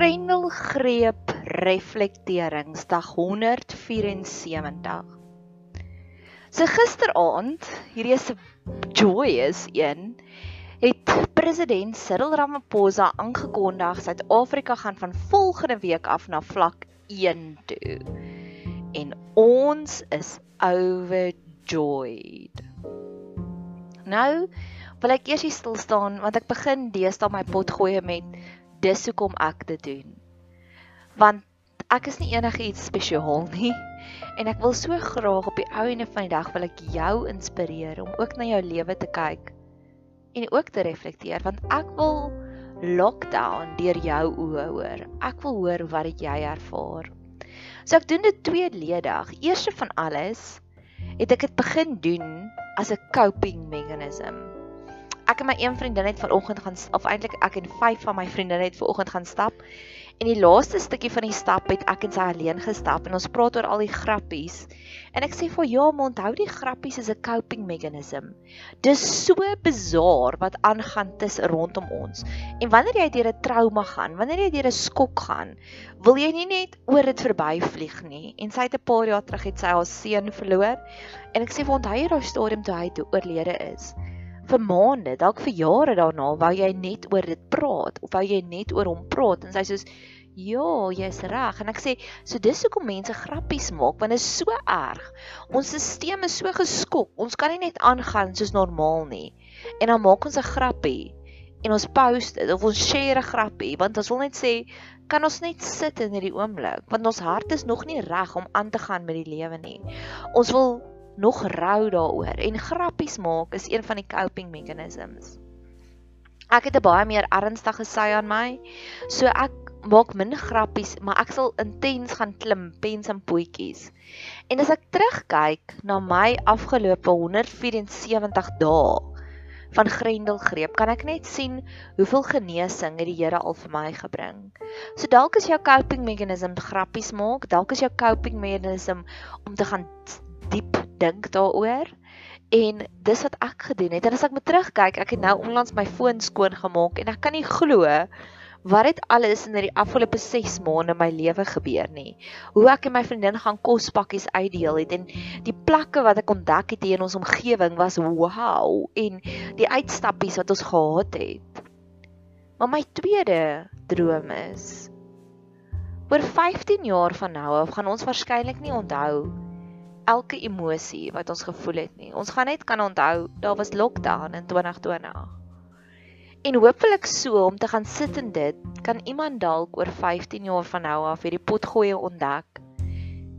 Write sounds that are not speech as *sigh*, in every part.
Grendelgreep reflekteringsdag 174. So gisteraand, hierdie is 'n joyous een, het president Cyril Ramaphosa aangekondig Suid-Afrika gaan van volgende week af na vlak 1 toe. En ons is overjoyed. Nou wil ek eers stil staan want ek begin deesdae my pot gooi met dis hoekom ek dit doen. Want ek is nie enigiets spesiaal *laughs* nie en ek wil so graag op die ou ene van die dag wil ek jou inspireer om ook na jou lewe te kyk en ook te reflekteer want ek wil lockdown deur jou oë hoor. Ek wil hoor wat het jy ervaar. So ek doen dit tweeledig. Eerste van alles het ek dit begin doen as 'n coping mechanism ek en my een vriendin het vanoggend gaan of eintlik ek en vyf van my vriendinne het vanoggend gaan stap. En die laaste stukkie van die stap het ek en sy alleen gestap en ons praat oor al die grappies. En ek sê vir ja, maar onthou die grappies is 'n coping mechanism. Dis so bizar wat aangaan tussen rondom ons. En wanneer jy deur 'n trauma gaan, wanneer jy deur 'n skok gaan, wil jy nie net oor dit verbyvlieg nie. En sy het 'n paar jaar terug het sy haar seun verloor. En ek sê vir onthou jy daai stadium toe hy toe oorlede is vir maande, dalk vir jare daarna, wou jy net oor dit praat of wou jy net oor hom praat en sy sê ja, jy's reg en ek sê so dis hoekom mense grappies maak want dit is so erg. Ons stelsel is so geskok. Ons kan nie net aangaan soos normaal nie. En dan maak ons 'n grappie en ons post dit of ons share 'n grappie want ons wil net sê kan ons net sit in hierdie oomblik want ons hart is nog nie reg om aan te gaan met die lewe nie. Ons wil nog rou daaroor en grappies maak is een van die coping mechanisms. Ek het 'n baie meer ernstige sy aan my. So ek maak min grappies, maar ek sal intens gaan klim pens en poetjies. En as ek terugkyk na my afgelope 174 dae van Grendelgreep, kan ek net sien hoeveel genesing het die Here al vir my gebring. So dalk is jou coping mechanism grappies maak, dalk is jou coping mechanism om te gaan diep dink daaroor. En dis wat ek gedoen het. En as ek met terugkyk ek het nou onlangs my foon skoon gemaak en ek kan nie glo wat het alles in hierdie afgelope 6 maande my lewe gebeur nie. Hoe ek en my vriendin gaan kospakkies uitdeel het en die plekke wat ek ontdek het hier in ons omgewing was wow. En die uitstappies wat ons gehad het. Maar my tweede droom is oor 15 jaar van nou af gaan ons waarskynlik nie onthou elke emosie wat ons gevoel het nie. Ons gaan net kan onthou daar was lockdown in 2020. En hopelik so om te gaan sit in dit, kan iemand dalk oor 15 jaar van nou af hierdie potgoeie ontdek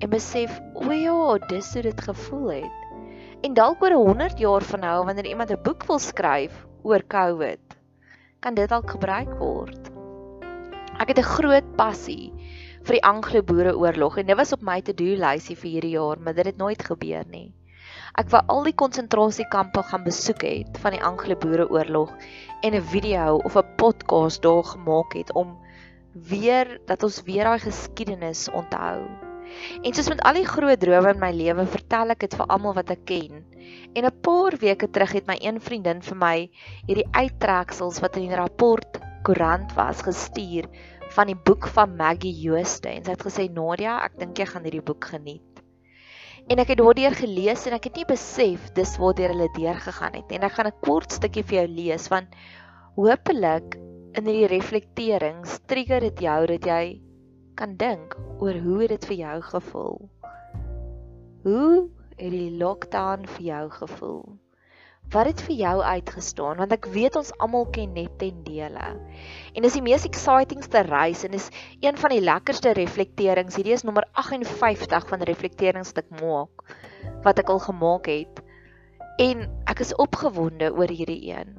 en besef, "O ja, dis hoe dit gevoel het." En dalk oor 100 jaar van nou wanneer iemand 'n boek wil skryf oor COVID, kan dit dalk gebruik word. Ek het 'n groot passie vir die Anglo-Boereoorlog en dit was op my to-do lysie vir hierdie jaar, maar dit het nooit gebeur nie. Ek wou al die konsentrasiekampe gaan besoek het van die Anglo-Boereoorlog en 'n video of 'n podcast daar gemaak het om weer dat ons weer daai geskiedenis onthou. En soos met al die groot drome in my lewe, vertel ek dit vir almal wat ek ken. En 'n paar weke terug het my een vriendin vir my hierdie uittreksels wat in die rapport koerant was gestuur van die boek van Maggie Jooste en sy het gesê Nadia, ek dink jy gaan hierdie boek geniet. En ek het daardeur gelees en ek het nie besef dis waar deur hulle deur gegaan het en ek gaan 'n kort stukkie vir jou lees want hopelik in hierdie reflekterings trigger dit jou dat jy kan dink oor hoe dit vir jou gevoel. Hoe het die lockdown vir jou gevoel? Wat het vir jou uitgestaan want ek weet ons almal ken net ten dele. En dis die mees excitingste reis en is een van die lekkerste reflekterings. Hierdie is nommer 58 van reflekterings wat ek maak wat ek al gemaak het. En ek is opgewonde oor hierdie een.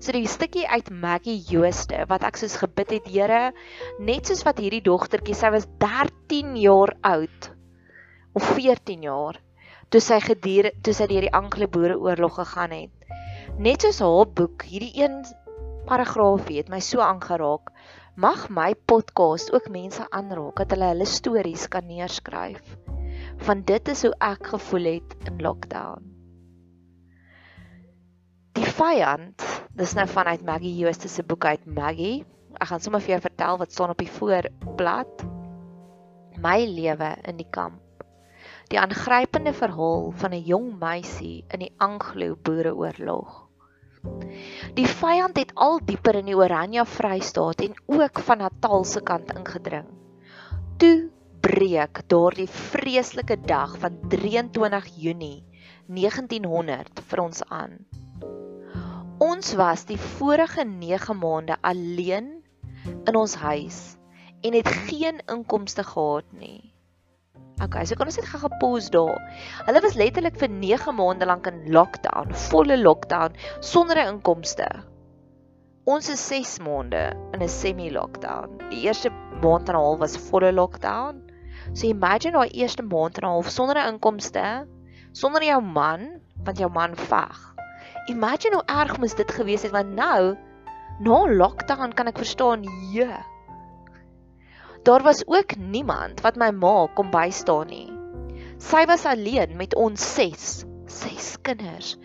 So die stukkie uit Maggie Jooste wat ek soos gebid het, Here, net soos wat hierdie dogtertjie, sy was 13 jaar oud of 14 jaar toe sy gedier toe sy deur die Anglo-Boereoorlog gegaan het. Net soos haar boek, hierdie een paragraafie het my so aangeraak. Mag my podcast ook mense aanraak dat hulle hulle stories kan neerskryf. Want dit is hoe ek gevoel het in lockdown. Die vyand, dis nou vanuit Maggie Jooste se boek uit Maggie. ek gaan sommer vir jou vertel wat staan op die voorblad. My lewe in die kamp. Die aangrypende verhaal van 'n jong meisie in die Anglo-Boereoorlog. Die vyand het al dieper in die Oranje Vrystaat en ook van Natal se kant ingedring. Toe breek daardie vreeslike dag van 23 Junie 1900 vir ons aan. Ons was die vorige 9 maande alleen in ons huis en het geen inkomste gehad nie. Okay, so kan ons net gou gepause daar. Hulle was letterlik vir 9 maande lank in lockdown, volle lockdown sonder 'n inkomste. Ons is 6 maande in 'n semi-lockdown. Die eerste maand en 'n half was volle lockdown. So imagine daai eerste maand en 'n half sonder 'n inkomste, sonder jou man, want jou man veg. Imagine hoe erg moes dit gewees het want nou na lockdown kan ek verstaan, ja. Daar was ook niemand wat my ma kom bystaan nie. Sy was alleen met ons 6, 6 kinders.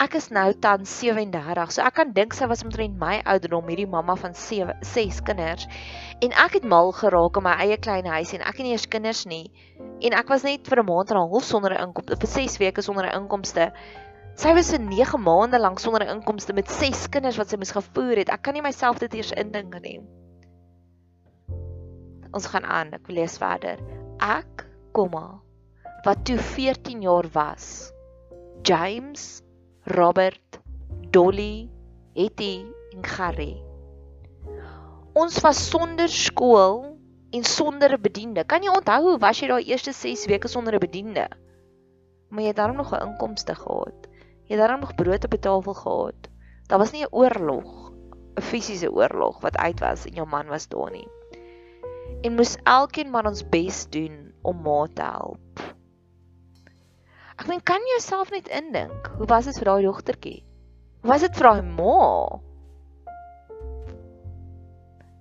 Ek is nou tans 37, so ek kan dink sy was omtrent my ouderdom, hierdie mamma van 7, 6 kinders. En ek het mal geraak in my eie klein huis en ek het nie eers kinders nie. En ek was net vir 'n maand en 'n half sonder 'n inkomste, vir 6 weke sonder 'n inkomste. Sy was vir 9 maande lank sonder 'n inkomste met 6 kinders wat sy moes gevoer het. Ek kan nie myself dit eers indink nie ons gaan aan. Ek wil lees verder. Ek, komma, wat toe 14 jaar was. James, Robert, Dolly, Hetty en Gary. Ons was sonder skool en sonder 'n bediende. Kan jy onthou hoe was jy daai eerste 6 weke sonder 'n bediende? Maar jy het daarom nog 'n inkomste gehad. Jy het daarom nog brood op die tafel gehad. Daar was nie 'n oorlog, 'n fisiese oorlog wat uit was en jou man was daar nie en moes elkeen maar ons bes doen om ma te help. Ek meen kan jy jouself net indink, hoe was dit vir daai dogtertjie? Hoe was dit vir haar ma?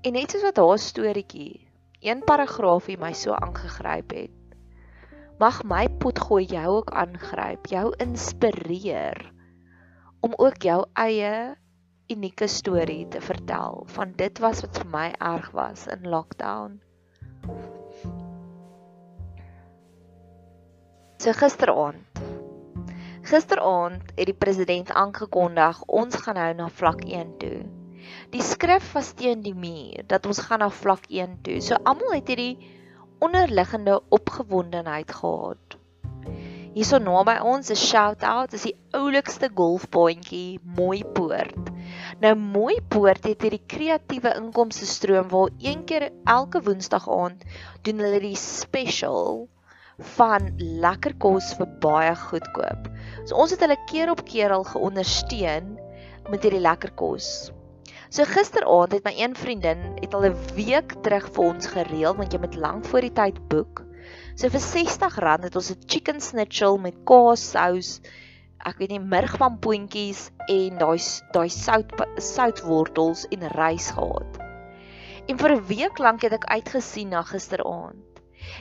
En net soos wat haar storieetjie, een paragraafie my so aangegryp het. Mag my potgooi jou ook aangryp, jou inspireer om ook jou eie unieke storie te vertel van dit was wat vir my erg was in lockdown. So gisteraand. Gisteraand het die president aangekondig ons gaan nou na vlak 1 toe. Die skrif was teen die muur dat ons gaan na vlak 1 toe. So almal het hierdie onderliggende opgewondenheid gehad. Hierso naby ons is shout out is die oulikste golfbaantjie Mooi Poort. Nou Mooi Poort het hierdie kreatiewe inkomste stroom waar een keer elke woensdag aand doen hulle die special van lekker kos vir baie goedkoop. So ons het hulle keer op keer al geondersteun met hierdie lekker kos. So gisteraand het my een vriendin het al 'n week terug vir ons gereël want jy moet lank voor die tyd boek So vir R60 het ons 'n chicken schnitzel met kaassous, ek weet nie murgpampoentjies en daai daai sout soutwortels en rys gehad. En vir 'n week lank het ek uitgesien na gisteraand.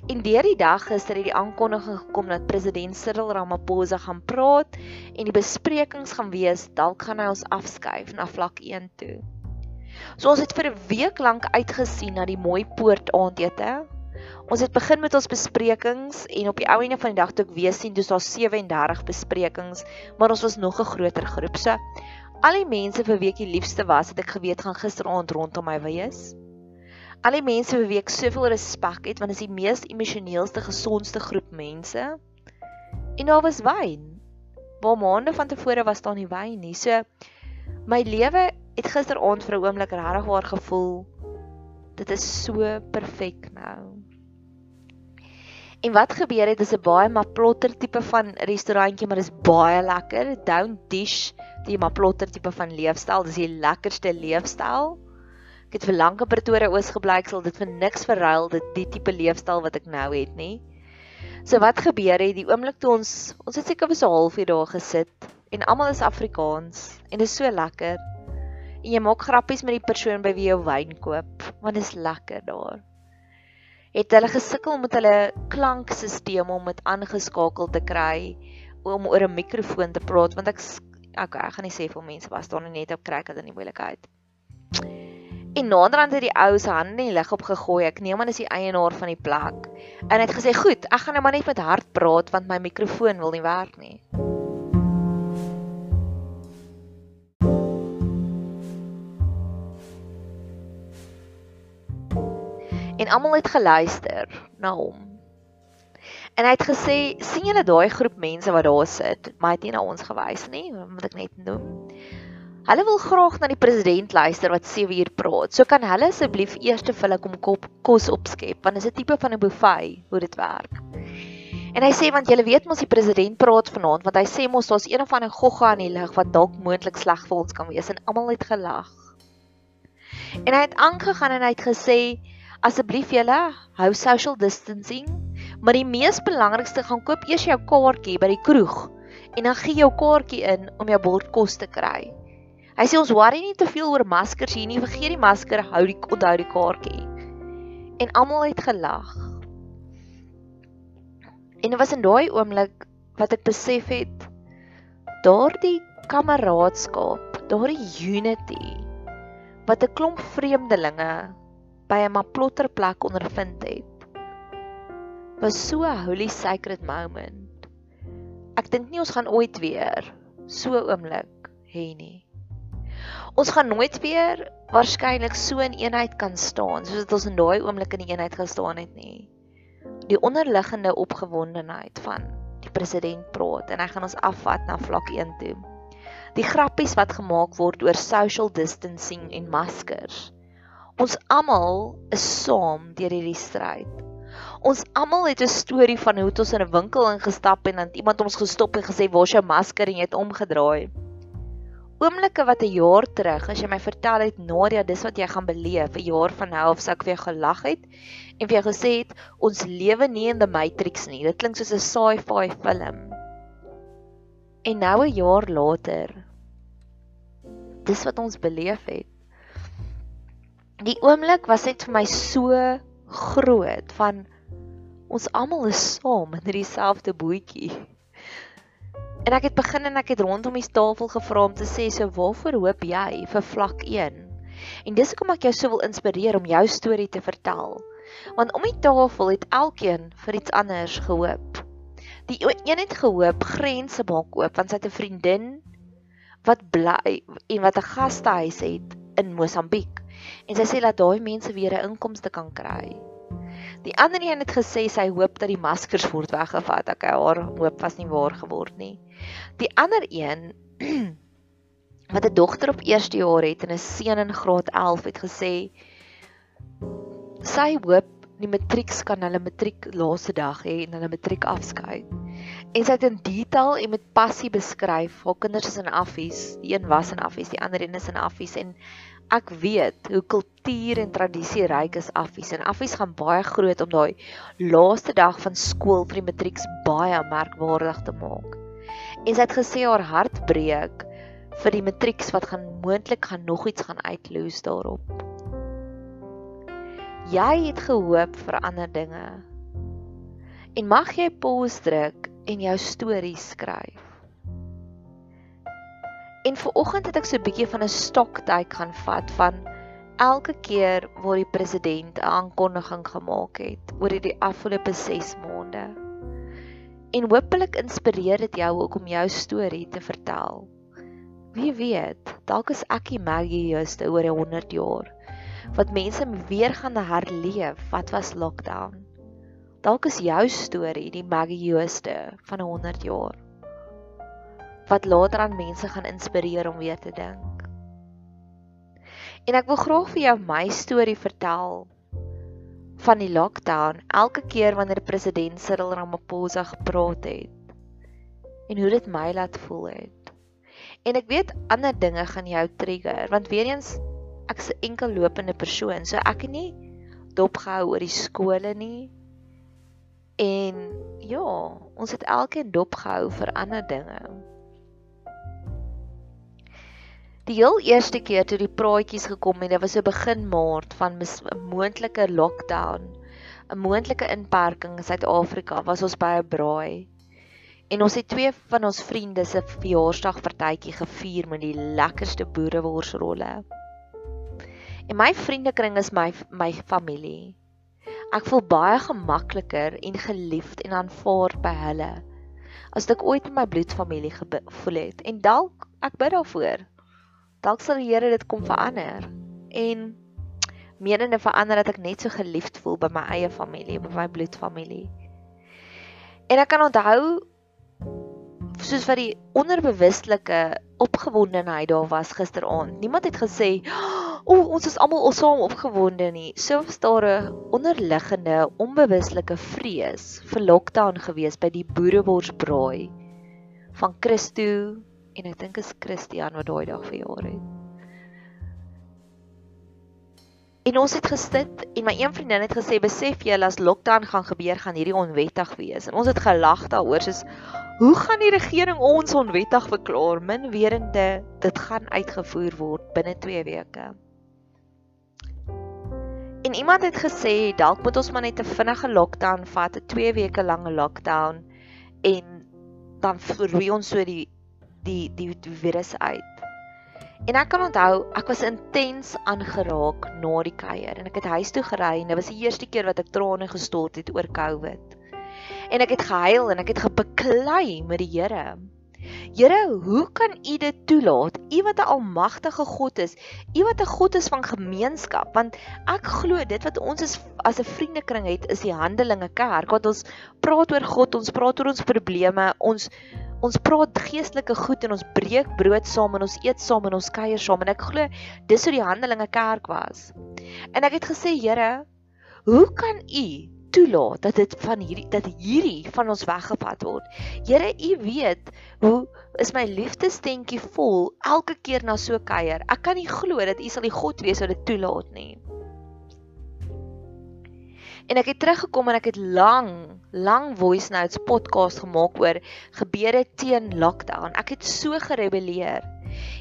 En deur die dag gister het die aankondiging gekom dat president Cyril Ramaphosa gaan praat en die besprekings gaan wees dalk gaan hy ons afskuif na vlak 1 toe. So ons het vir 'n week lank uitgesien na die mooi poort aandete Ons het begin met ons besprekings en op die ou einde van die dag toe ek weer sien, dis daar 37 besprekings, maar ons was nog 'n groter groep. So al die mense vir wie ek die liefste was, het ek geweet gaan gisteraand rondom my wees. Al die mense vir wie ek soveel respek het, want dit is die mees emosioneelste, gesondste groep mense. En daar was wyn. Waar maande van tevore was daar nie wyn nie. So my lewe het gisteraand vir 'n oomblik regtig waar gevoel dit is so perfek nou. En wat gebeur het is 'n baie maplotter tipe van restaurantjie, maar dit is baie lekker. Don't dish die maplotter tipe van leefstyl. Dis die lekkerste leefstyl. Ek het vir lank in Pretoria oos gebly, ek sal dit vir niks verruil dit die tipe leefstyl wat ek nou het nie. So wat gebeur het die oomblik toe ons ons het seker vir so 'n halfuur daar gesit en almal is Afrikaans en dit is so lekker. En jy maak grappies met die persoon by wie jy wyn koop, want dit is lekker daar het hulle gesukkel met hulle klankstelsel om dit aangeskakel te kry om oor 'n mikrofoon te praat want ek okay, ek gaan nie sê vir mense was daar net op kry hulle in die moeilikheid. En naderhand het die ou se hande in die lug opgegooi. Ek neem aan is die eienaar van die plek. En hy het gesê, "Goed, ek gaan nou maar net met hard praat want my mikrofoon wil nie werk nie." En almal het geluister na hom. En hy het gesê, "Sien julle daai groep mense wat daar sit? Maar hy het nie na ons gewys nie, moet ek net noem." Hulle wil graag na die president luister wat 7 uur praat. So kan hulle asseblief eers te hulle kom kop kos opskep want dit is 'n tipe van 'n buffet hoe dit werk. En hy sê want julle weet mos die president praat vanaand want hy sê mos daar's een of ander gogga in die lug wat dalk moontlik sleg vir ons kan wees en almal het gelag. En hy het aangegaan en hy het gesê asseblief julle hou social distancing, maar die mees belangrikste gaan koop eers jou kaartjie by die kroeg en dan gee jou kaartjie in om jou bord kos te kry. Hy sê ons worry nie te veel oor maskers hier nie. Vergeet die masker, hou die onthou die kaartjie. En almal het gelag. En dit was in daai oomblik wat ek besef het daardie kameraadskap, daardie unity wat 'n klomp vreemdelinge by 'n maplotter plek ondervind het was so 'n holy sacred moment. Ek dink nie ons gaan ooit weer so oomblik hê nie. Ons gaan nooit weer waarskynlik so in eenheid kan staan soos dit ons in daai oomblik in die eenheid gestaan het nie. Die onderliggende opgewondenheid van die president praat en hy gaan ons afvat na vlak 1 toe. Die grappies wat gemaak word oor social distancing en maskers. Ons almal is saam deur hierdie stryd. Ons almal het 'n storie van hoe ons in 'n winkel ingestap en dan iemand ons gestop en gesê, "Waar's jou masker?" en jy het omgedraai oomblikke wat 'n jaar terug as jy my vertel het Nadia dis wat jy gaan beleef 'n jaar van nou of sou ek vir jou gelag het en vir jou gesê het ons lewe nie in the matrix nie dit klink soos 'n sci-fi film en nou 'n jaar later dis wat ons beleef het die oomblik was net vir my so groot van ons almal is saam in dieselfde bootjie En ek het begin en ek het rondom die tafel gevra om te sê so waarvoor hoop jy vir vlak 1? En dis hoekom ek jou so wil inspireer om jou storie te vertel. Want om die tafel het elkeen vir iets anders gehoop. Die een het gehoop grense maak oop want sy het 'n vriendin wat bly en wat 'n gastehuis het in Mosambiek. En sy sê dat daai mense weer 'n inkomste kan kry. Die ander een het gesê sy hoop dat die maskers word weggevat. Ek haar hoop was nie waar geword nie. Die ander een *clears throat* wat 'n dogter op eerste jaar het en 'n seun in graad 11 het gesê sy hoop die matrieks kan hulle matriek laaste dag hê en hulle matriek afskeid. En sy het in detail en met passie beskryf haar kinders is in affies, die een was in affies, die ander een is in affies en ek weet hoe kultuur en tradisie ryk is affies en affies gaan baie groot om daai laaste dag van skool vir die matrieks baie merkwaardig te maak en sy het gesê haar hart breek vir die matrieks wat gaan moontlik gaan nog iets gaan uitloos daarop. Jy het gehoop vir ander dinge. En mag jy pause druk en jou storie skryf. En vir oggend het ek so 'n bietjie van 'n stoktyk gaan vat van elke keer waar die president 'n aankondiging gemaak het oor die afgelope 6 maande. En hopelik inspireer dit jou ook om jou storie te vertel. Wie weet, dalk is ek die Maggie Juste oor 100 jaar wat mense weer gaan herleef wat was lockdown. Dalk is jou storie die Maggie Juste van 100 jaar wat later aan mense gaan inspireer om weer te dink. En ek wil graag vir jou my storie vertel van die lockdown elke keer wanneer president Cyril Ramaphosa gepraat het en hoe dit my laat voel het. En ek weet ander dinge gaan jou trigger want weer eens ek's 'n enkel lopende persoon, so ek het nie dopgehou oor die skole nie. En ja, ons het elkeen dopgehou vir ander dinge. Die heel eerste keer toe die praatjies gekom het, dit was so begin Maart van 'n moontlike lockdown, 'n moontlike inperking in Suid-Afrika, was ons by 'n braai. En ons het twee van ons vriende se verjaarsdagpartytjie gevier met die lekkerste boereworsrolle. En my vriendekring is my my familie. Ek voel baie gemakliker en geliefd en aanvaar by hulle as ek ooit in my bloedfamilie gevoel het. En dalk ek bid daarvoor. Dalk sal die Here dit kom verander en menende verander dat ek net so geliefd voel by my eie familie, by my bloedfamilie. En ek kan onthou soos wat die onderbewuslike opgewondenheid daar was gisteraand. Niemand het gesê, "O, oh, ons is almal al saam opgewonde nie." So was daar 'n onderliggende, onbewuslike vrees vir lockdown gewees by die boereborsbraai van Christo en ek dink is Christian wat daai dag verjaar het. En ons het gesit en my een vriendin het gesê besef jy as lockdown gaan gebeur gaan hierdie onwettig wees. En ons het gelag daaroor soos hoe gaan die regering ons onwettig verklaar? Min wetende dit gaan uitgevoer word binne 2 weke. En iemand het gesê dalk moet ons maar net 'n vinnige lockdown vat, 'n 2 weke lange lockdown en dan verwie ons so die die die, die virus uit. En ek kan onthou, ek was intens aangeraak na die kuier en ek het huis toe gery en dit was die eerste keer wat ek trane gestort het oor COVID. En ek het gehuil en ek het gebeklei met die Here. Here, hoe kan U dit toelaat? U wat 'n almagtige God is, U wat 'n God is van gemeenskap, want ek glo dit wat ons is as 'n vriendekring het, is die Handelinge Kerk wat ons praat oor God, ons praat oor ons probleme, ons ons praat geestelike goed en ons breek brood saam en ons eet saam en ons kuier saam en ek glo dis hoe die Handelinge kerk was. En ek het gesê Here, hoe kan U toelaat dat dit van hierdie dat hierdie van ons weggevat word? Here, U weet hoe is my liefdestentjie vol elke keer na so kuier. Ek kan nie glo dat U sal die God wees wat dit toelaat nie. En ek het teruggekom en ek het lang, lang voice notes podcast gemaak oor gebeure teen lockdown. Ek het so gerebelleer.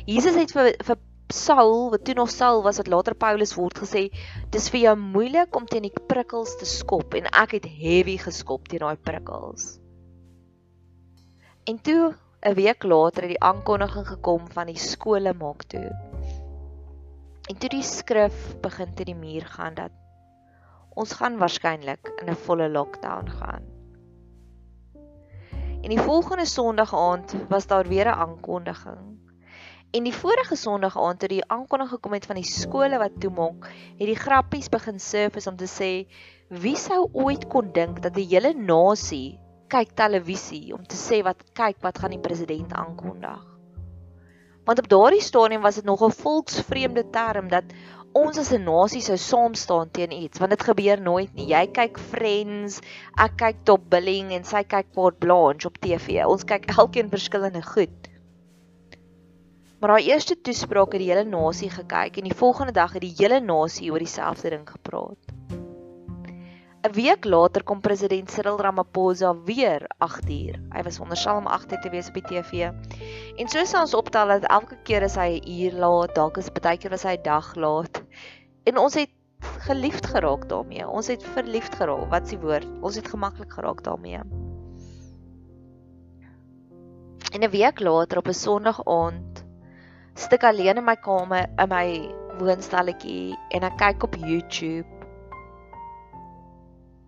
Jesus het vir vir Saul, wat toe nog Saul was wat later Paulus word gesê, dis vir jou moeilik om teen die prikkels te skop en ek het heavy geskop teen daai prikkels. En toe 'n week later het die aankondiging gekom van die skole maak toe. En toe die skrif begin te die muur gaan dat ons gaan waarskynlik in 'n volle lockdown gaan. En die volgende Sondag aand was daar weer 'n aankondiging. En die vorige Sondag aand toe die aankondiging gekom het van die skole wat toemaak, het die grappies begin surface om te sê wie sou ooit kon dink dat 'n hele nasie kyk televisie om te sê wat kyk wat gaan die president aankondig. Want op daardie stadium was dit nog 'n volksvreemde term dat ons as 'n nasie sou saam staan teen iets want dit gebeur nooit nie. Jy kyk Friends, ek kyk Top Billing en sy kyk Port Blanche op TV. Ons kyk elkeen verskillende goed. Maar haar eerste toespraak het die hele nasie gekyk en die volgende dag het die hele nasie oor dieselfde ding gepraat. 'n Week later kom president Cyril Ramaphosa weer 8uur. Hy was onderstel om 8uur te wees op die TV. En so sal ons optel dat elke keer as hy 'n uur laat, dalk is baie keer was hy 'n dag laat. En ons het geliefd geraak daarmee. Ons het verliefd geraak. Wat is die woord? Ons het gemaklik geraak daarmee. En 'n week later op 'n Sondag aand stik alleen in my kamer in my woonstelletjie en ek kyk op YouTube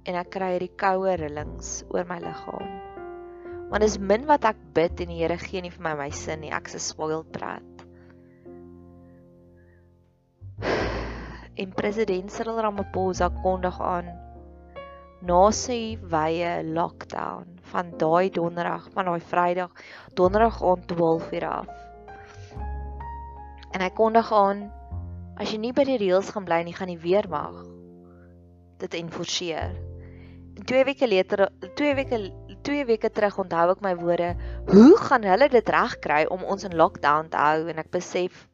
en ek kry hierdie koue rillings oor my liggaam. Want dis min wat ek bid en die Here gee nie vir my my sin nie. Ek's 'n spoiled brat. En president Cyril Ramaphosa kondig aan na sy wye lockdown van daai donderdag, van daai Vrydag, donderdag om 12:00 af. En hy kondig aan as jy nie by die reëls gaan bly nie, gaan die weermag dit enforceer. 2 weke later 2 weke 2 weke terug onthou ek my woorde hoe gaan hulle dit regkry om ons in lockdown te hou? En ek besef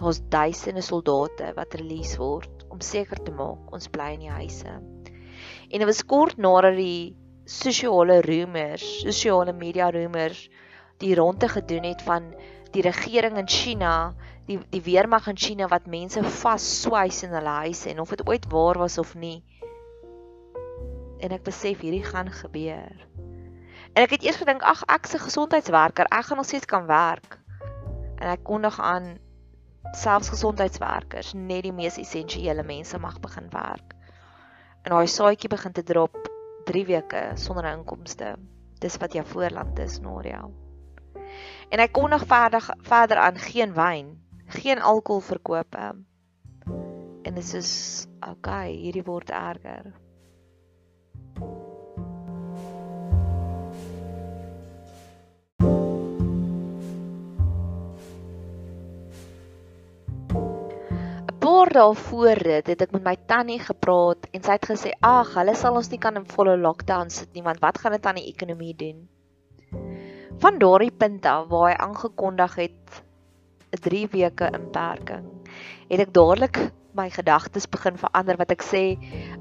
daar's duisende soldate wat release word om seker te maak ons bly in die huise. En dit was kort nadat die sosiale rumors sosiale media rumors die ronde gedoen het van die regering in China die die weermag in China wat mense vas swys in hulle huise en of dit ooit waar was of nie en ek besef hierdie gaan gebeur. En ek het eers gedink ag ek's 'n gesondheidswerker, ek gaan nog steeds kan werk. En ek kondig aan selfs gesondheidswerkers, net die mees essensiële mense mag begin werk. En daai saadjie begin te drop 3 weke sonder inkomste. Dis wat jou voorland is, Noria. En hy kon nog verder verder aan geen wyn, geen alkohol verkoop. En dit is okay, hierdie word erger. paar dae voor dit het ek met my tannie gepraat en sy het gesê: "Ag, hulle sal ons nie kan in volle lockdown sit nie, want wat gaan dit aan die ekonomie doen?" Van daardie punt af waar hy aangekondig het 'n 3 weke inperking, het ek dadelik my gedagtes begin verander wat ek sê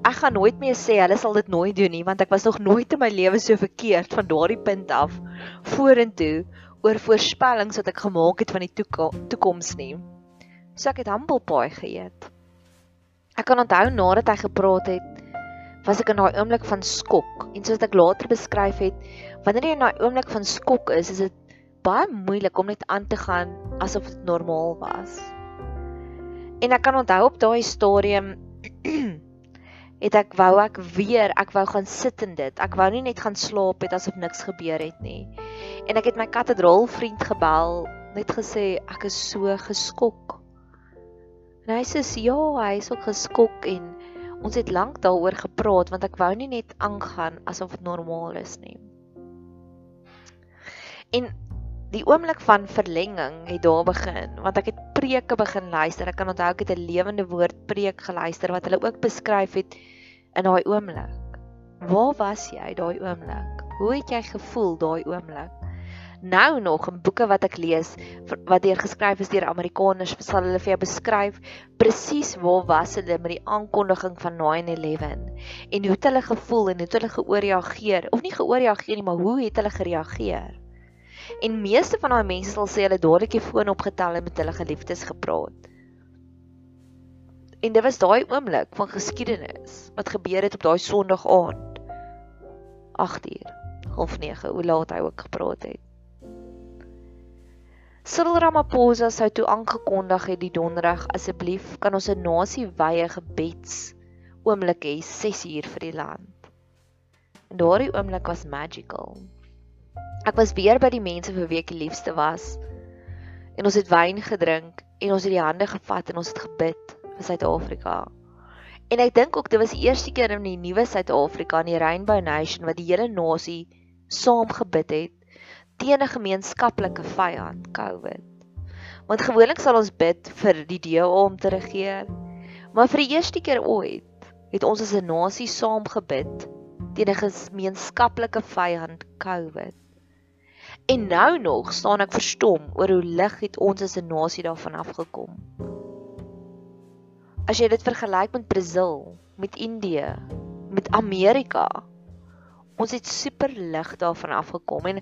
ek gaan nooit meer sê hulle sal dit nooit doen nie want ek was nog nooit in my lewe so verkeerd van daardie punt af vorentoe oor voorspellings wat ek gemaak het van die toekoms nie. So ek het humble pie geëet. Ek kan onthou nadat hy gepraat het, was ek in daai oomblik van skok. En soos ek later beskryf het, wanneer jy in daai oomblik van skok is, is dit baie moeilik om net aan te gaan asof dit normaal was. En ek kan onthou op daai stadium *clears throat* het ek wou ek weer, ek wou gaan sit in dit. Ek wou nie net gaan slaap het asof niks gebeur het nie. En ek het my katedraal vriend gebel, net gesê ek is so geskok. En hy sê ja, hy is ook geskok en ons het lank daaroor gepraat want ek wou nie net aangaan asof dit normaal is nie. En die oomblik van verlenging het daar begin want ek het preke begin luister. Ek kan onthou ek het 'n lewende woord preek geluister wat hulle ook beskryf het in daai oomblik. Waar was jy daai oomblik? Hoe het jy gevoel daai oomblik? nou nog in boeke wat ek lees wat deur geskryf is deur Amerikaners sal hulle vir jou beskryf presies waar was hulle met die aankondiging van 9/11 en hoe het hulle gevoel en hoe het hulle geoorreageer of nie geoorreageer nie maar hoe het hulle gereageer en meeste van daai mense sal sê hulle dadelik die foon opgetel en met hulle geliefdes gepraat en dit was daai oomblik van geskiedenis wat gebeur het op daai Sondag aand 8uur half 9 hoe laat hy ook gepraat het Cyril Ramaphosa sou toe aangekondig het die donderdag asseblief kan ons 'n nasie wye gebeds oomblik hê 6 uur vir die land. En daardie oomblik was magical. Ek was weer by die mense vir wie ek die liefste was. En ons het wyn gedrink en ons het die hande gevat en ons het gebid vir Suid-Afrika. En ek dink ook dit was die eerste keer in die nuwe Suid-Afrika in die Rainbow Nation wat die hele nasie saam gebid het teen 'n gemeenskaplike vyand, COVID. Want gewoonlik sal ons bid vir die DA om te regeer, maar vir die eerste keer ooit het ons as 'n nasie saam gebid teen 'n gemeenskaplike vyand, COVID. En nou nog staan ek verstom oor hoe lig het ons as 'n nasie daarvan afgekom. As jy dit vergelyk met Brasil, met Indië, met Amerika, ons het super lig daarvan afgekom en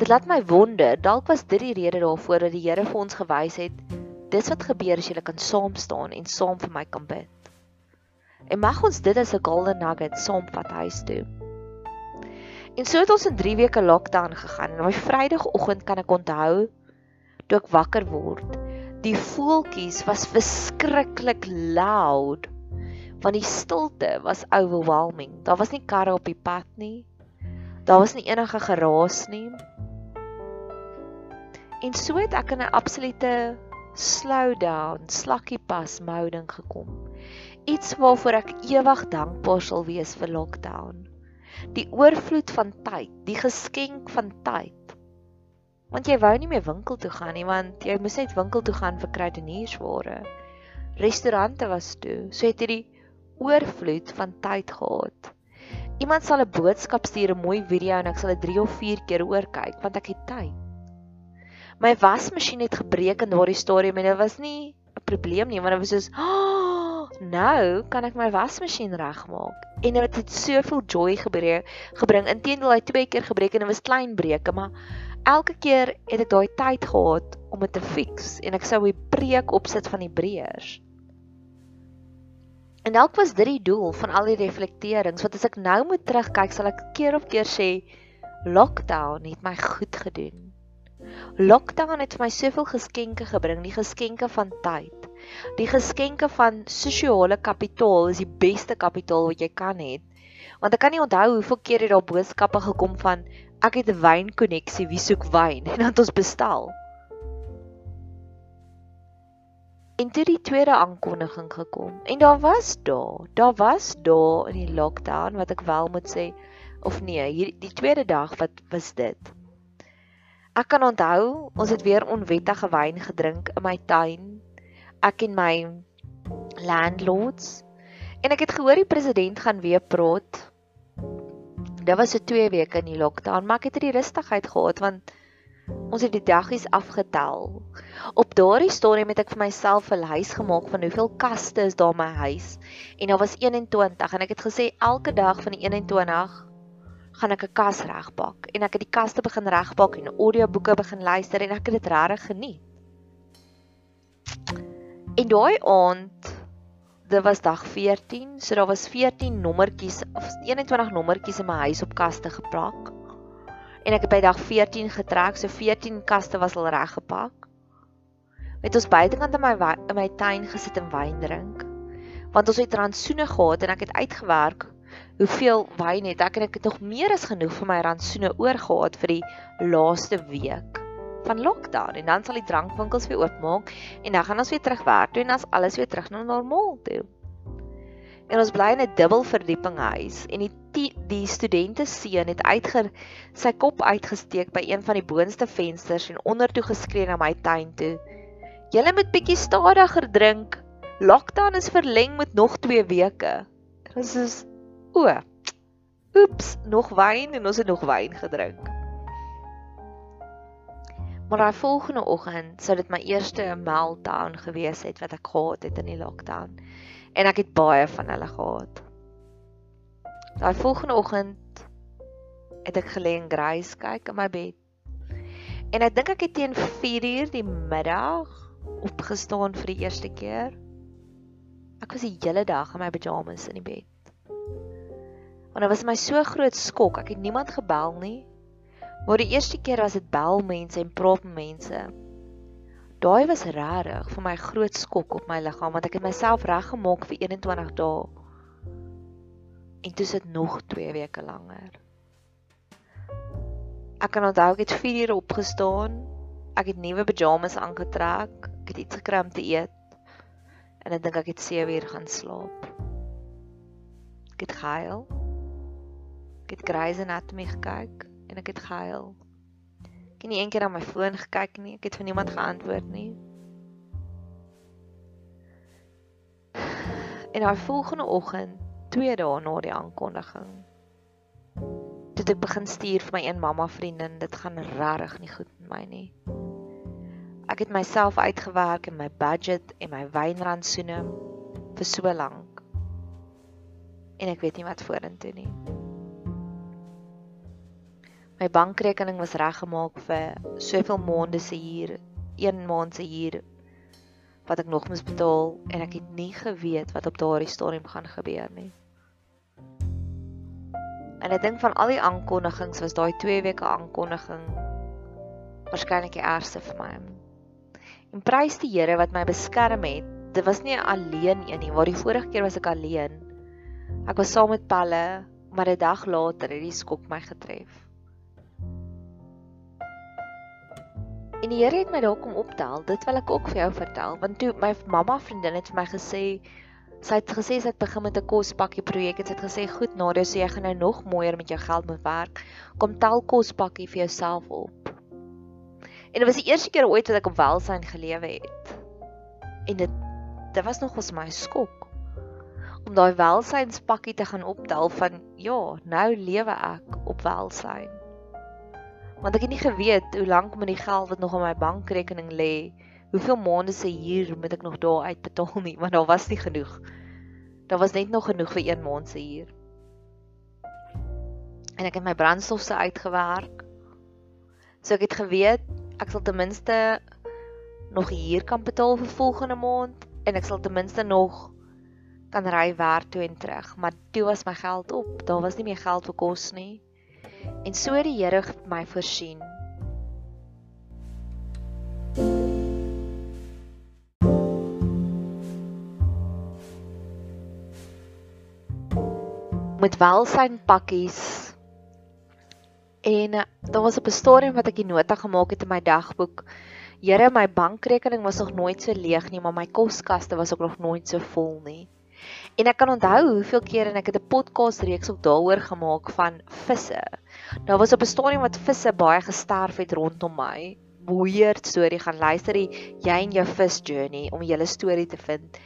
Dit laat my wonder, dalk was dit die rede daarvoor dat die Here vir ons gewys het, dis wat gebeur as jy kan saam staan en saam vir my kan bid. En mag ons dit as 'n golden nugget saamvat huis toe. En so het ons in 3 weke lockdown gegaan. En op Vrydagoggend kan ek onthou toe ek wakker word, die voeltjies was verskriklik loud. Want die stilte was overwhelming. Daar was nie karre op die pad nie. Daar was nie enige geraas nie. En so het ek in 'n absolute slow down, slakkie pas moding gekom. Iets waarvoor ek ewig dankbaar sal wees vir lockdown. Die oorvloed van tyd, die geskenk van tyd. Want jy wou nie meer winkel toe gaan nie, want jy moes net winkel toe gaan vir kruideniersware. Restaurante was toe, so het jy die oorvloed van tyd gehad. Iemand sal 'n boodskap stuur, 'n mooi video en ek sal dit 3 of 4 keer oorkyk want ek het tyd. My wasmasjien het gebreek in daardie stadium en dit was nie 'n probleem nie, want dit was soos, oh, "Nou kan ek my wasmasjien regmaak." En dit het soveel joy gebring. Gebring intendeel hy twee keer gebreek en dit was klein breuke, maar elke keer het ek daai tyd gehad om dit te fix en ek sou 'n preek opsit van die breërs. En dalk was dit die doel van al die reflekterings wat as ek nou moet terugkyk sal ek keer op keer sê lockdown het my goed gedoen. Lockdown het vir my soveel geskenke gebring, die geskenke van tyd. Die geskenke van sosiale kapitaal is die beste kapitaal wat jy kan hê. Want ek kan nie onthou hoeveel keer het daar boodskappe gekom van ek het 'n wynkonneksie, wie soek wyn *laughs* en dan het ons bestel. En toe die tweede aankondiging gekom en daar was daar, daar was daar in die lockdown wat ek wel moet sê of nee, hier die tweede dag wat was dit? Ek kan onthou, ons het weer onwettige wyn gedrink in my tuin. Ek en my landlords. En ek het gehoor die president gaan weer praat. Dit was so 2 weke in die lockdown, maar ek het hierdie rustigheid gehad want ons het die daggies afgetel. Op daardie stadium het ek vir myself 'n lys gemaak van hoeveel kaste is daar in my huis en daar was 21 en ek het gesê elke dag van die 21 gaan ek 'n kas regpak en ek het die kaste begin regpak en audioboeke begin luister en ek het dit regtig geniet. En daai aand, dit was dag 14, so daar was 14 nommertjies of 21 nommertjies in my huis op kaste geplak. En ek het by dag 14 getrek, so 14 kaste was al reggepak. Met ons buitekant in my in my tuin gesit en wyn drink. Want ons het rantsoene gehad en ek het uitgewerk hoeveel wyn het ek en ek het nog meer as genoeg vir my rantsoene oorgehad vir die laaste week van lockdown en dan sal die drankwinkels weer oopmaak en dan gaan ons weer terug werk toe en as alles weer terug na normaal toe. En ons bly in 'n dubbel verdieping huis en die die, die studente seun het uitger sy kop uitgesteek by een van die boonste vensters en ondertoe geskree na my tuin toe. Julle moet bietjie stadiger drink. Lockdown is verleng met nog 2 weke. Dit is O. Oeps, nog wyn en ons het nog wyn gedrink. Maar daai volgende oggend sou dit my eerste meltdown gewees het wat ek gehad het in die lockdown. En ek het baie van hulle gehad. Daai volgende oggend het ek gelê en grys kyk in my bed. En ek dink ek het teen 4:00 die middag opgestaan vir die eerste keer. Ek was die hele dag in my pyjamas in die bed. Want dit was my so groot skok. Ek het niemand gebel nie. Maar die eerste keer was dit bel mense en praat met mense. Daai was regtig vir my groot skok op my liggaam want ek het myself reggemaak vir 21 dae. En dit het nog 2 weke langer. Ek kan onthou ek het 4 uur opgestaan. Ek het nuwe pyjamas aangetrek. Ek het iets gekry om te eet. En ek dink ek het 7 uur gaan slaap. Ek het gehuil. Ek het Grey's Anatomy gekyk en ek het gehuil. Ek het nie eendag na my foon gekyk nie. Ek het vir niemand geantwoord nie. En daai volgende oggend, 2 dae na die aankondiging, het ek begin stuur vir my een mamma vriendin, dit gaan regtig nie goed met my nie. Ek het myself uitgewerk in my budget en my wynrantsoene vir so lank. En ek weet nie wat vorentoe nie my bankrekening was reggemaak vir soveel maande se huur, 1 maand se huur wat ek nog moes betaal en ek het nie geweet wat op daardie stadium gaan gebeur nie. En ek dink van al die aankondigings was daai 2 weke aankondiging waarskynlik die ergste vir my. En prys die Here wat my beskerm het. Dit was nie alleen een nie, waar die vorige keer was ek alleen. Ek was saam met Palle, maar 'n dag later het die skok my getref. En die Here het my daar kom optel. Dit wil ek ook vir jou vertel, want toe my mamma vriendin het vir my gesê sy het gesê sy het begin met 'n kospakkie projek en sy het gesê goed Nadia, so jy gaan nou nog mooier met jou geld moet werk. Kom tel kospakkie vir jouself op. En dit was die eerste keer ooit wat ek op welsyn gelewe het. En dit dit was nog ons my skok om daai welsynspakkie te gaan optel van ja, nou lewe ek op welsyn want ek het nie geweet hoe lank met die geld wat nog op my bankrekening lê, hoeveel maande se huur moet ek nog daar uitbetaal nie, want daar was nie genoeg. Daar was net nog genoeg vir een maand se huur. En ek het my brandstof se uitgewerk. So ek het geweet ek sal ten minste nog huur kan betaal vir volgende maand en ek sal ten minste nog kan ry werk toe en terug, maar toe was my geld op. Daar was nie meer geld vir kos nie. En so het die Here my voorsien. met welsyn pakkies. En eh, daar was op 'n stadium wat ek die nota gemaak het in my dagboek. Here, my bankrekening was nog nooit so leeg nie, maar my koskaste was ook nog nooit so vol nie. En ek kan onthou hoeveel keer en ek het 'n podcast reeks ook daaroor gemaak van visse. Daar was op 'n stadium wat visse baie gesterf het rondom my. Weird storie gaan luister jy in jou vis journey om julle storie te vind.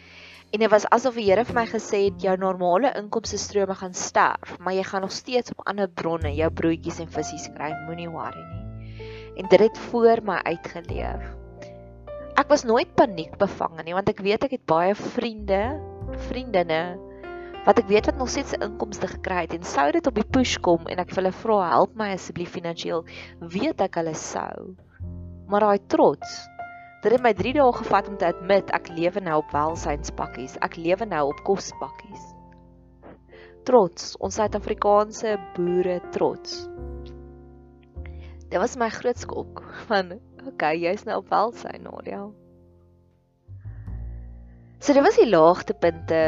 En dit was asof die Here vir my gesê het jou normale inkomste strome gaan sterf, maar jy gaan nog steeds op ander bronne jou broodjies en visse kry, moenie worry nie. En dit het voor my uitgeleef. Ek was nooit paniekbevange nie want ek weet ek het baie vriende vriendinne wat ek weet wat nog steeds 'n inkomste gekry het en sou dit op die push kom en ek vir hulle vra help my asseblief finansiëel weet ek hulle sou. Maar daai trots dit het my 3 dae gevat om te admit ek lewe nou op welsynspakkies ek lewe nou op kospakkies trots ons suid-Afrikaanse boere trots. Dit was my groot skok van *laughs* okay jy's nou op welsyn Nadia So dit was die laagtepunte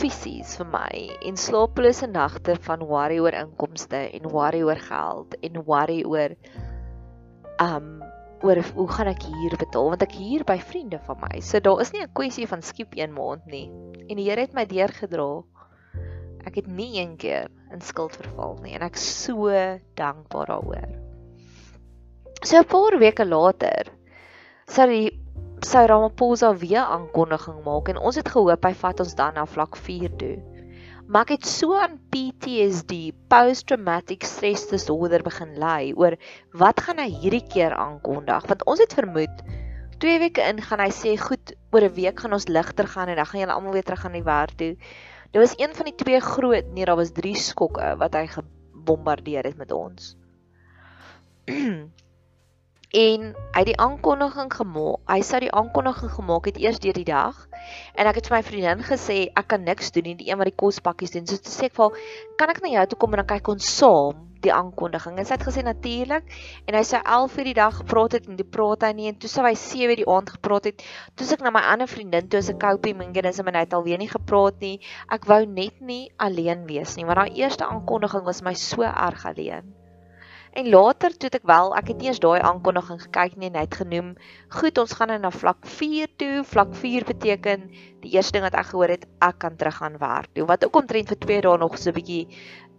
fisies vir my en slaaplose nagte van worry oor inkomste en worry oor geld en worry oor um oor hoe gaan ek hier betaal want ek hier by vriende van my. So daar is nie 'n kwessie van skiep een maand nie. En die Here het my deurgedra. Ek het nie een keer in skuld verval nie en ek so dankbaar daaroor. So 'n paar weke later sou die sou Ramaphosa weer aankondiging maak en ons het gehoop hy vat ons dan na vlak 4 toe. Maar ek het so aan PTSD, post traumatic stress disorder begin ly oor wat gaan hy hierdie keer aankondig? Want ons het vermoed 2 weke in gaan hy sê goed, oor 'n week gaan ons ligter gaan en dan gaan julle almal weer terug aan die werk toe. Dit was een van die twee groot, nee, daar was 3 skokke wat hy gebombardeer het met ons. *clears throat* en hy het die aankondiging gemaak. Hy sou die aankondiging gemaak het eers deur die dag. En ek het vir my vriendin gesê ek kan niks doen nie, die een wat die kospakkies doen. So toe sê ek vir haar, "Kan ek na jou toe kom en dan kyk ons saam die aankondiging?" En sy het gesê natuurlik. En hy sou 11 uur die dag gepraat het en die praat hy nie en toe sou hy 7 uur die aand gepraat het. Toe sê ek na my ander vriendin toe se Kopi Mingenis en hy het alweer nie gepraat nie. Ek wou net nie alleen wees nie, want daai eerste aankondiging was my so erg alleen. En later toe ek wel, ek het nie eens daai aankondiging gekyk nie en hy het genoem, "Goed, ons gaan nou na vlak 4 toe. Vlak 4 beteken die eerste ding wat ek gehoor het, ek kan terug gaan werk toe." Wat ook omtrent vir 2 dae nog so 'n bietjie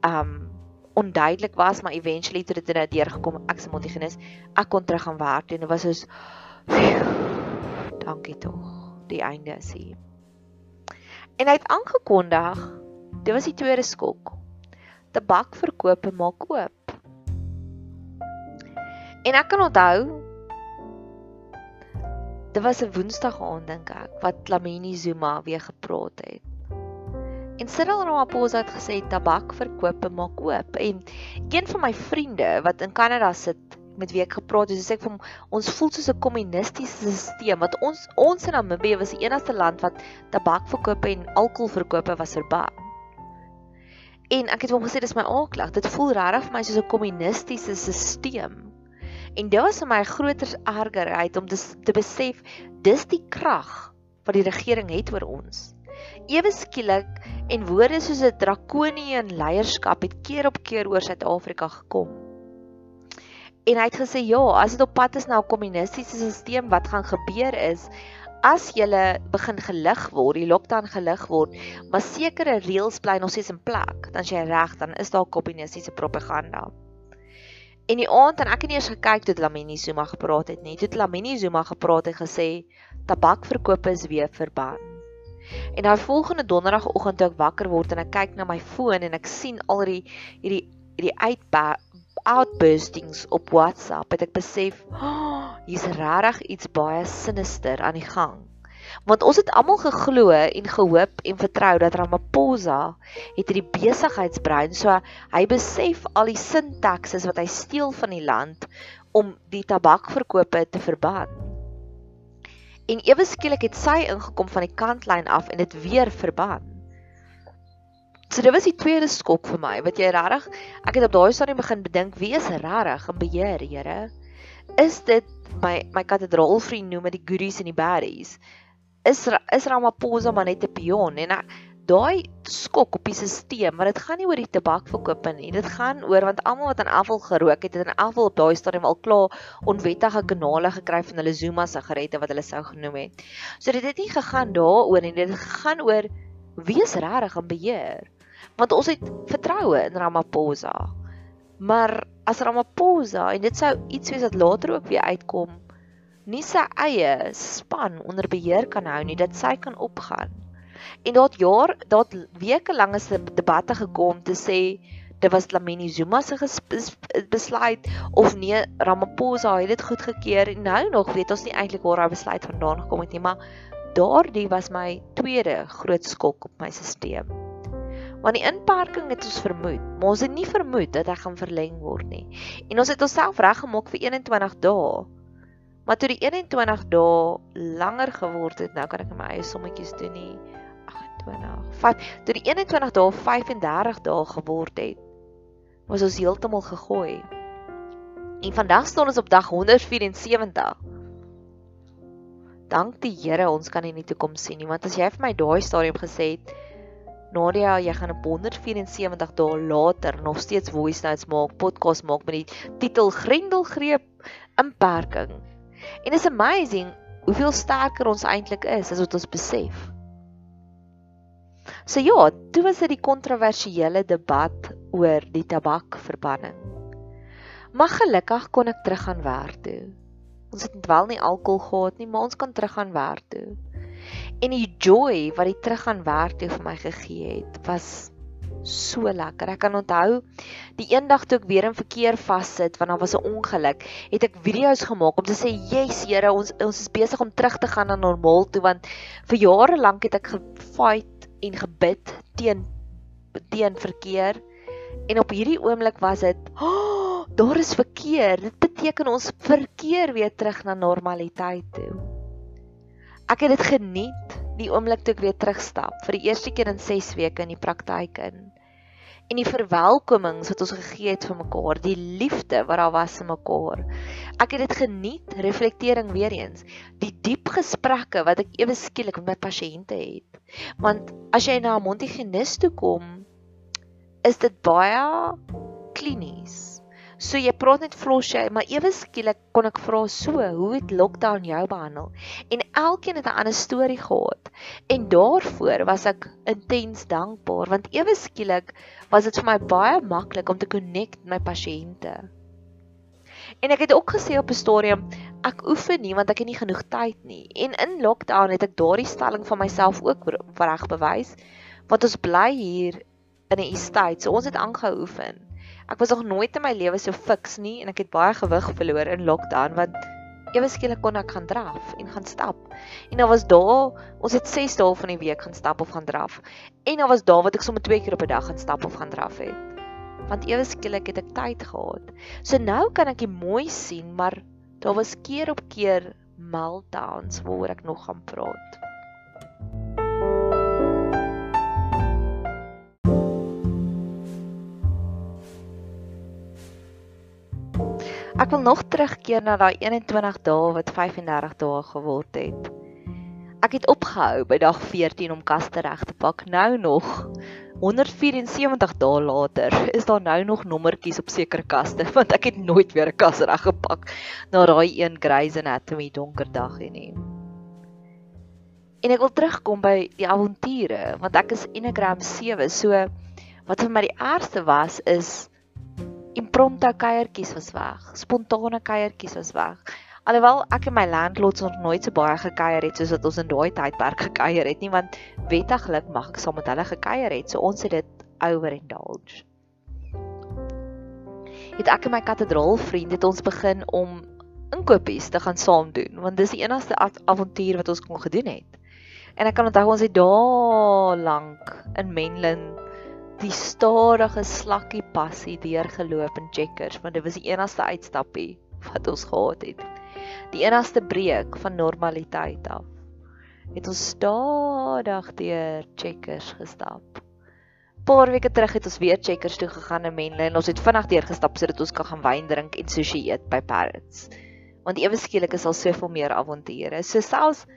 um onduidelik was, maar eventually toe dit nou deurgekom, ek se motigenis, ek kon terug gaan werk toe en dit was soos dankie tog. Die einde is hier. En hy het aangekondig, dit was die tweede skok. Tabakverkope maak oop. En ek kan onthou dit was 'n Woensdag aand dink ek wat Lamini Zuma weer gepraat het. En Cyril Ramaphosa het gesê tabakverkope maak oop en een van my vriende wat in Kanada sit met wie ek gepraat het, sê ek hom ons voel soos 'n kommunistiese stelsel wat ons ons in Namibië was die enigste land wat tabakverkope en alkoholverkope was verbaan. En ek het hom gesê dis my aanklag, dit voel regtig vir my soos 'n kommunistiese stelsel En dit was vir my 'n groter ergerheid om dis, te besef dis die krag wat die regering het oor ons. Ewe skielik en woorde soos 'n drakoniese leierskap het keer op keer oor Suid-Afrika gekom. En hy het gesê ja, as dit op pad is na 'n kommunistiese stelsel wat gaan gebeur is as jy begin gelig word, die lockdown gelig word, maar sekere reëls bly nog steeds in plek, dan jy reg, dan is daar kommunistiese propaganda. En die aand en ek het nie eens gekyk toe Lamini Zuma gepraat het nie. Toe Lamini Zuma gepraat het gesê tabakverkope is weer verbân. En daai volgende donderdagoggend toe ek wakker word en ek kyk na my foon en ek sien al die hierdie hierdie uitba outburstings op WhatsApp, het ek besef, oh, *gasps* hier's regtig iets baie sinister aan die gang want ons het almal geglo en gehoop en vertrou dat Ramaphosa het hierdie besigheidsbrein so hy besef al die sintakses wat hy steel van die land om die tabakverkope te verbân. En ewe skielik het sy ingekom van die kantlyn af en dit weer verbân. So dit was die tweede skok vir my wat jy regtig ek het op daai stadium begin bedink wie is regtig in beheer, Here? Is dit my my kathedraalvriend noem dit die goodies en die baddies? Is is Ramaphosa maar net 'n pion en daai skok op die stelsel, maar dit gaan nie oor die tabakverkope nie. Dit gaan oor want almal wat aan afval gerook het, het aan afval op daai stadium al klaar onwettige kanale gekry van hulle Zuma sigarette wat hulle sou genoem het. So dit het nie gegaan daaroor nie, dit het gegaan oor wie is regtig in beheer. Want ons het vertroue in Ramaphosa. Maar as Ramaphosa en dit sou iets wees wat later ook weer uitkom, nie sy eie span onder beheer kan hou nie, dat sy kan opgaan En daar het jaar, daar het weke lank is debatte gekom te sê dit was Lamini Zuma se besluit of nee Ramaphosa het dit goedgekeur en nou nog weet ons nie eintlik waar hy besluit vandaan gekom het nie maar daardie was my tweede groot skok op my stelsel. Want die inperking het ons vermoed, maar ons het nie vermoed dat hy gaan verleng word nie. En ons het onsself reggemaak vir 21 dae. Maar toe die 21 dae langer geword het, nou kan ek my eie sommetjies doen nie. 5 toe die 21 dae 35 dae geword het was ons heeltemal gegooi. En vandag staan ons op dag 174 dank die Here ons kan in die toekoms sien nie want as jy vir my daai stadium gesê het Nadia jy gaan op 174 dae later nog steeds voice notes maak podcast maak met die titel Grendelgreep inperking en is amazing hoeveel sterker ons eintlik is as wat ons besef So ja, toe was dit die kontroversiële debat oor die tabakverbanning. Maar gelukkig kon ek teruggaan werk toe. Ons het wel nie alkohol gehad nie, maar ons kan teruggaan werk toe. En die joy wat die teruggaan werk toe vir my gegee het, was so lekker. Ek kan onthou die eendag toe ek weer in verkeer vassit want daar was 'n ongeluk, het ek video's gemaak om te sê, "Yes, Here, ons ons is besig om terug te gaan na normaal toe want vir jare lank het ek gefight en gebid teen teen verkeer. En op hierdie oomblik was dit, oh, daar is verkeer. Dit beteken ons verkeer weer terug na normaliteit toe. Ek het dit geniet die oomblik toe ek weer terugstap vir die eerste keer in 6 weke in die praktyk in. En die verwelkomings wat ons gegee het vir mekaar, die liefde wat daar was vir mekaar. Ek het dit geniet, reflektering weer eens, die diep gesprekke wat ek ewe skielik met my pasiënte het. Want as jy na 'n mondhygiënis toe kom, is dit baie klinies. So jy praat net flos jy, maar ewe skielik kon ek vra so, hoe het lockdown jou behandel? En elkeen het 'n ander storie gehad. En daarvoor was ek intens dankbaar want ewe skielik was dit vir my baie maklik om te connect met my pasiënte. En ek het ook gesê op 'n stadium, ek oefen nie want ek het nie genoeg tyd nie. En in lockdown het ek daardie stelling van myself ook reg bewys want ons bly hier in 'n estate. So ons het aangehou oefen. Ek was nog nooit in my lewe so fiks nie en ek het baie gewig verloor in lockdown want ewe skielik kon ek gaan draf en gaan stap. En daar was daar, ons het 6 dae van die week gaan stap of gaan draf. En daar was daar wat ek sommer 2 keer op 'n dag gaan stap of gaan draf het. Want ewe skielik het ek tyd gehad. So nou kan ek dit mooi sien, maar Daar was keer op keer meltdowns waaroor ek nog gaan praat. Ek wil nog terugkeer na daai 21 dae wat 35 dae geword het. Ek het opgehou by dag 14 om kaste reg te pak. Nou nog 174 dae later is daar nou nog nommertjies op sekere kaste *laughs* want ek het nooit weer 'n kas reg gepak na daai een Grey's Anatomy donker dag nie. En ek wil terugkom by die avonture want ek is Enneagram 7 so wat vir my die ergste was is impromptu kuiertjies was weg, spontane kuiertjies was weg. Alhoewel ek en my landlords nog nooit so baie gekuier het soos wat ons in daai tydperk gekuier het nie, want wettiglik mag ek saam met hulle gekuier het, so ons het dit overindulge. Het ek en my kathedraal vriende het ons begin om inkopies te gaan saam doen, want dis die enigste avontuur wat ons kon gedoen het. En ek kan onthou ons het daar lank in Menlyn die stadige slakkie passie deurgeloop in Checkers, want dit was die enigste uitstappie wat ons gehad het die enigste breek van normaliteit af. Het ons stadig deur checkers gestap. Paar weke terug het ons weer checkers toe gegaan in Menle en ons het vinnig deur gestap sodat ons kan gaan wyn drink en sushi eet by Parrots. Want ewe skielik is al soveel meer avonture. So selfs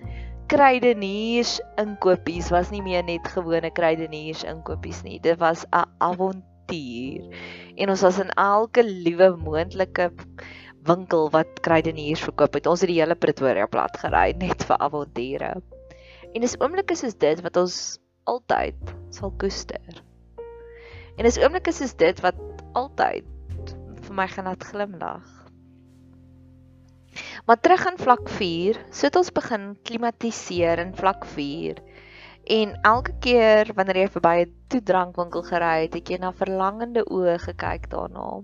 krydeniers inkopies was nie meer net gewone krydeniers inkopies nie. Dit was 'n avontuur. En ons was in elke liewe moontlike winkel wat krydeniers verkoop het. Ons het die hele Pretoria plat gery net vir avonture. En dis oomblikke soos dit wat ons altyd sal koester. En dis oomblikke soos dit wat altyd vir my gaan laat glimlag. Maar terug in vlak 4, so het ons begin klimatiseer in vlak 4. En elke keer wanneer jy verby 'n toedrankwinkel gery het, het jy na verlangende oë gekyk daarna.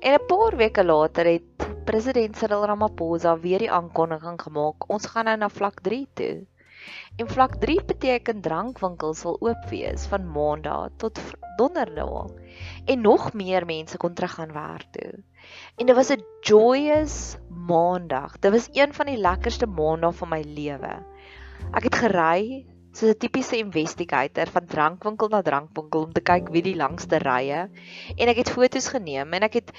En 'n paar weke later het president Cyril Ramaphosa weer die aankondiging gemaak, ons gaan nou na vlak 3 toe. En vlak 3 beteken drankwinkels sal oop wees van Maandag tot Donderdag en nog meer mense kon teruggaan werk toe. En dit was 'n joyous maandag. Dit was een van die lekkerste maandae van my lewe. Ek het gery soos 'n tipiese investigator van drankwinkel na drankwinkel om te kyk wie die langste rye en ek het foto's geneem en ek het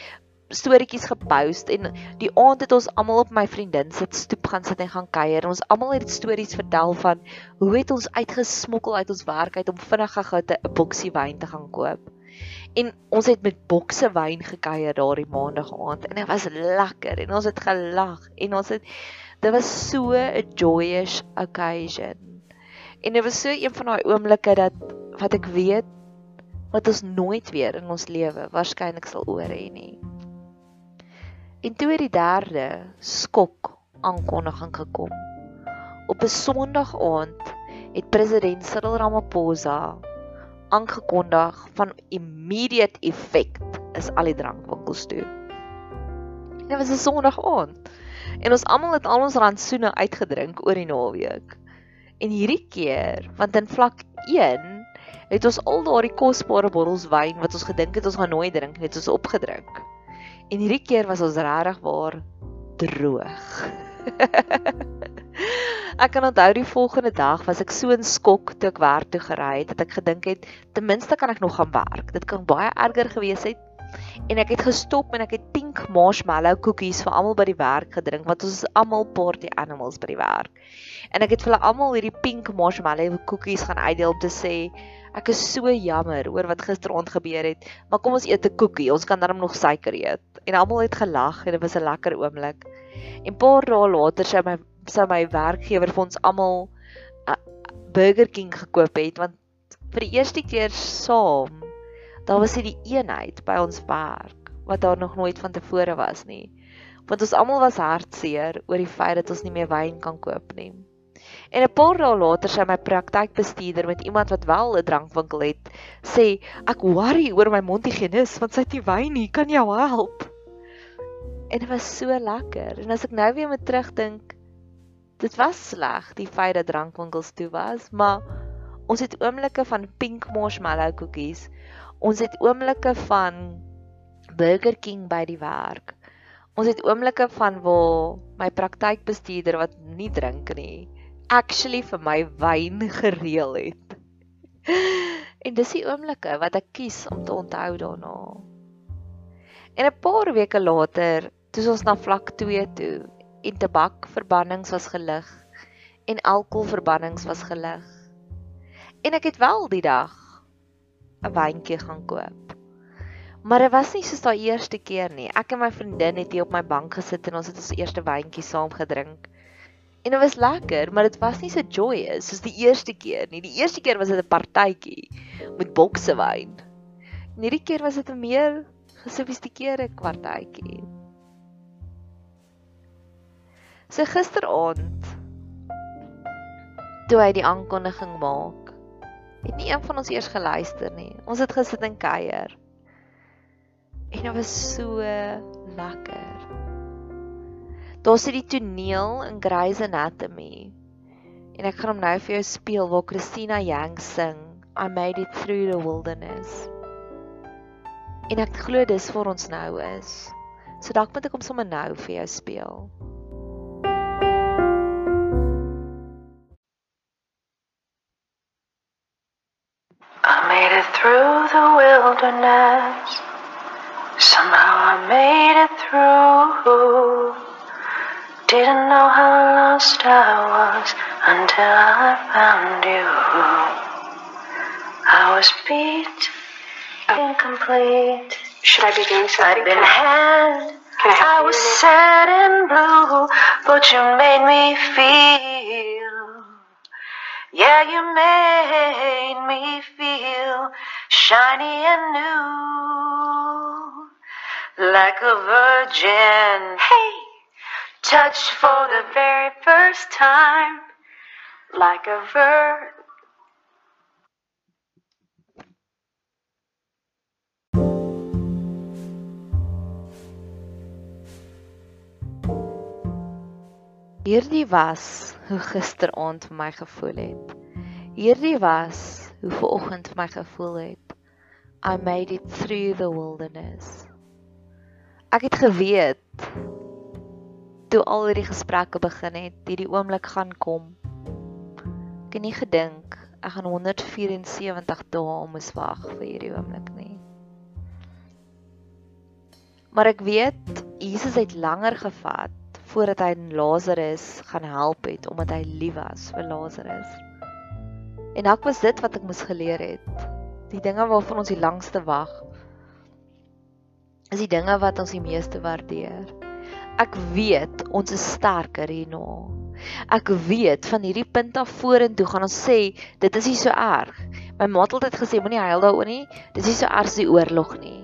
storieetjies gepost en die aand het ons almal op my vriendin se stoep gaan sit en gaan kuier. Ons almal het stories vertel van hoe het ons uitgesmokkel uit ons werk uit om vinnig gou 'n boksie wyn te gaan koop. En ons het met bokse wyn gekuier daardie maandag aand en dit was lekker en ons het gelag en ons het dit was so 'n joyous occasion. En dit was so een van daai oomblikke dat wat ek weet wat ons nooit weer in ons lewe waarskynlik sal oor hê nie. En toe het die derde skok aankondiging gekom. Op 'n Sondag aand het president Cyril Ramaphosa aangekondig van immediate effect is al die drankwinkels toe. Dit was 'n Sondag aand. En ons almal het al ons rantsoene uitgedrink oor die naweek. En hierdie keer, want in vlak 1 het ons al daardie kosbare bottels wyn wat ons gedink het ons gaan nooit drink, het ons opgedrink. En hierdie keer was ons regtig waar droog. *laughs* Ek kan onthou die volgende dag was ek so in skok toe ek werk toe gery het dat ek gedink het ten minste kan ek nog gaan werk. Dit kan baie erger gewees het. En ek het gestop en ek het pink marshmallow koekies vir almal by die werk gedrink want ons is almal party animals by die werk. En ek het vir hulle almal hierdie pink marshmallow koekies gaan uitdeel om te sê ek is so jammer oor wat gisteraand gebeur het, maar kom ons eet 'n koekie. Ons kan darm nog suiker eet. En almal het gelag en dit was 'n lekker oomblik. En paar dae later sê my sou my werkgewer vir ons almal uh, Burger King gekoop het want vir die eerste keer saam daar was dit die eenheid by ons werk wat daar nog nooit van tevore was nie. Want ons almal was hartseer oor die feit dat ons nie meer wyn kan koop nie. En 'n paar dae later sê my praktykbestuurder met iemand wat wel 'n drankwinkel het, sê ek worry oor my mondhygiënis want sy het nie wyn nie, kan jy help? En dit was so lekker. En as ek nou weer moet terugdink, dit was sleg die feit dat drankwinkels toe was, maar ons het oomblikke van pink marshmallow koekies. Ons het oomblikke van Burger King by die werk. Ons het oomblikke van waar my praktykbestuurder wat nie drink nie, actually vir my wyn *laughs* gereël het. en dis die oomblikke wat ek kies om te onthou daarna. En 'n paar weke later, toe ons na vlak 2 toe, en tabakverbannings was gelig en alkoholverbannings was gelig. En ek het wel die dag 'n wyntjie gaan koop. Maar dit was nie soos daai eerste keer nie. Ek en my vriendin het hier op my bank gesit en ons het ons eerste wyntjie saam gedrink. En dit was lekker, maar dit was nie so joyous soos die eerste keer nie. Die eerste keer was dit 'n partytjie met bokse wyn. En hierdie keer was dit 'n meer gesofistikeerde kwartjie. So gisteraand toe hy die aankondiging maak, het nie een van ons eers geluister nie. Ons het gesit en kuier. En dit was so lekker. Daar sit die toneel in Grey's Anatomy. En ek gaan hom nou vir jou speel waar Christina Yang sing I made it through the wilderness. En ek glo dis vir ons nou is. So dalk moet ek hom sommer nou vir jou speel. Made it through the wilderness. Somehow I made it through. Didn't know how lost I was until I found you. I was beat, incomplete. Should I be doing something? been Can I, I was sad and blue, but you made me feel. Yeah, you made me feel shiny and new, like a virgin. Hey, touched for the very first time, like a vir. Hierdie was hoe gisteraand vir my gevoel het. Hierdie was hoe vanoggend vir my gevoel het. I made it through the wilderness. Ek het geweet toe al hierdie gesprekke begin het, hierdie oomblik gaan kom. Ek het nie gedink ek gaan 174 dae moes wag vir hierdie oomblik nie. Maar ek weet Jesus het langer gevat voordat hy Lazarus gaan help het omdat hy lief was vir Lazarus. En dalk was dit wat ek moes geleer het. Die dinge waarvan ons die langste wag is die dinge wat ons die meeste waardeer. Ek weet ons is sterker hierna. Ek weet van hierdie punt af vorentoe gaan ons sê dit is nie so erg. My ma het altyd gesê moenie huil daaroor nie. Dis nie so erg as die oorlog nie.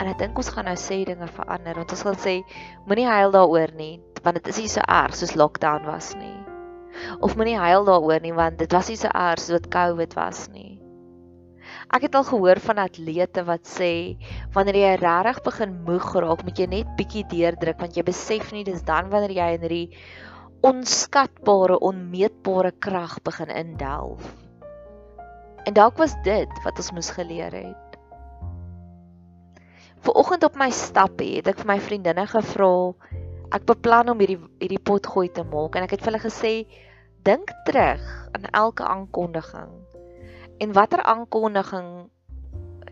En ek dink ons gaan nou sê dinge verander want ons gaan sê moenie huil daaroor nie want dit is nie so erg soos lockdown was nie. Of moenie huil daaroor nie want dit was nie so erg soos wat COVID was nie. Ek het al gehoor van atlete wat sê wanneer jy regtig begin moeg raak, moet jy net bietjie deurdruk want jy besef nie dis dan wanneer jy in hierdie onskatbare, onmeetbare krag begin indelf. En dalk was dit wat ons moes geleer het. Vooroggend op my stappe het ek vir my vriendinne gevra ek beplan om hierdie hierdie pot gooi te maak. En ek het vir hulle gesê dink terug aan elke aankondiging en watter aankondiging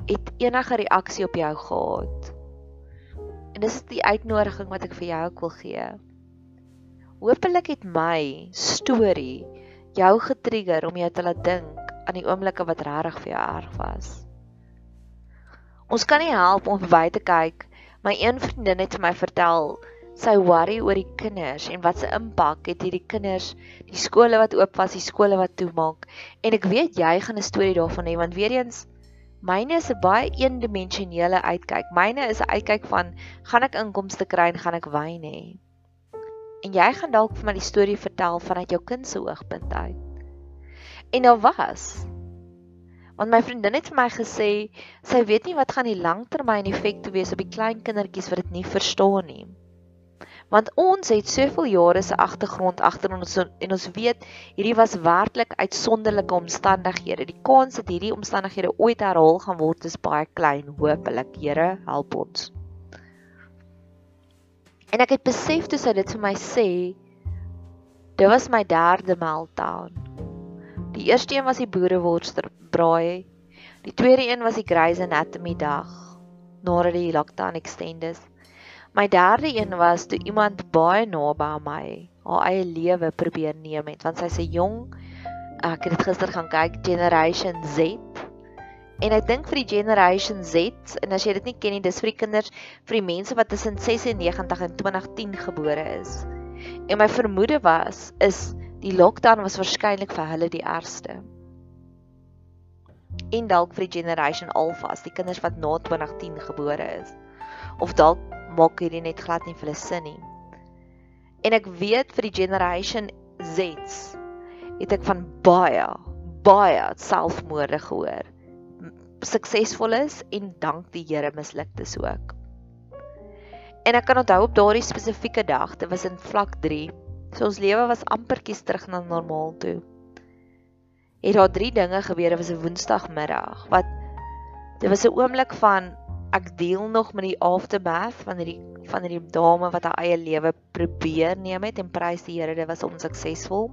het enige reaksie op jou gehad? En dis die uitnodiging wat ek vir jou ook wil gee. Hoopelik het my storie jou getrigger om jou te laat dink aan die oomblikke wat regtig vir jou erg was ons kan nie help om verby te kyk my een vriendin het vir my vertel sy worry oor die kinders en wat se impak het hierdie kinders, die skole wat oop was, die skole wat toemaak. En ek weet jy gaan 'n storie daarvan hê want weer eens myne is 'n baie eendimensionele uitkyk. Myne is 'n uitkyk van gaan ek inkomste kry en gaan ek wyn hê. En jy gaan dalk vir my die storie vertel vanuit jou kind se oogpunt uit. En daar was want my vriendin het vir my gesê sy weet nie wat gaan die langtermyn effekte wees op die klein kindertjies wat dit nie verstaan nie want ons het soveel jare se agtergrond agter ons en ons weet hierdie was werklik uitsonderlike omstandighede. Die kans dat hierdie omstandighede ooit herhaal gaan word is baie klein, hopelik. Here, help ons. En ek het besef toe sy dit vir my sê, dit was my derde meltdown. Die eerste een was die boereworster braai. Die tweede een was die Grey's Anatomy dag nadat die lockdown extend is. My derde een was toe iemand baie naby aan my haar eie lewe probeer neem het want sy's 'n jong ek het dit gister gaan kyk Generation Z en ek dink vir die Generation Z en as jy dit nie ken nie dis vir die kinders vir die mense wat tussen 96 en 2010 gebore is. En my vermoede was is die lockdown was waarskynlik vir hulle die ergste. En dalk vir die Generation Alpha, die kinders wat na 2010 gebore is. Of dalk maak hierdie net glad nie vir hulle sin nie. En ek weet vir die generation Z's het ek van baie baie selfmoorde gehoor. Suksesvol is en dank die Here misluktes ook. En ek kan onthou op daardie spesifieke dag, dit was in vlak 3. So ons lewe was amperkies terug na normaal toe. Het daar drie dinge gebeur, dit was 'n woensdagmiddag wat dit was 'n oomblik van ek deel nog met die aftermath van hierdie van hierdie dame wat haar eie lewe probeer neem het en prys die Here dit was onsuksesvol.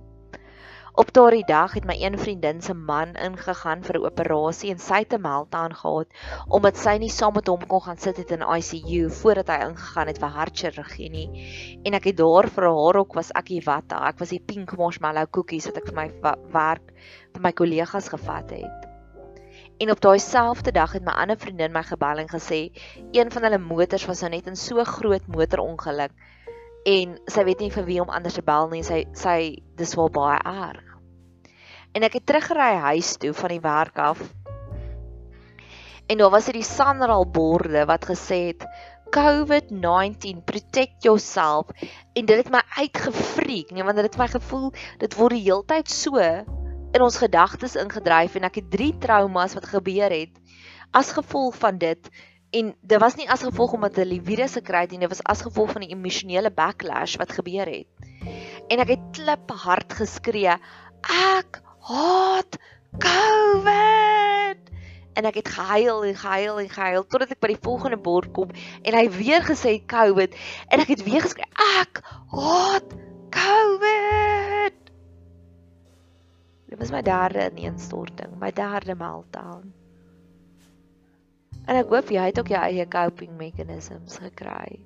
Op daardie dag het my een vriendin se man ingegaan vir 'n operasie en sy het 'n meltdown gehad omdat sy nie saam met hom kon gaan sit het in ICU voordat hy ingegaan het vir hartchirurgie nie. En ek het daar vir haar ook was ek die wat, ek was die pink marshmallow koekies wat ek vir my werk vir my kollegas gevat het. En op daai selfde dag het my ander vriendin my gebel en gesê een van hulle motors was nou net in so groot motorongeluk en sy weet nie vir wie om anders te bel nie. Sy sy dis wel baie erg. En ek het teruggery huis toe van die werk af. En daar was dit die Sanral borde wat gesê het COVID-19 protect yourself en dit het my uitgefreek nie want dit het my gevoel dit word die heeltyd so in ons gedagtes ingedryf en ek het drie traumas wat gebeur het as gevolg van dit En dit was nie as gevolg omdat hulle die virus gekry het nie, dit was as gevolg van die emosionele backlash wat gebeur het. En ek het klip hard geskree, ek haat COVID. En ek het gehuil en gehuil en gehuil totdat ek by die volgende bord kom en hy weer gesê COVID en ek het weer geskree, ek haat COVID. Dit was my derde ineenstorting, my derde meltdown. En ek hoop jy het ook jou eie coping mechanisms gekry.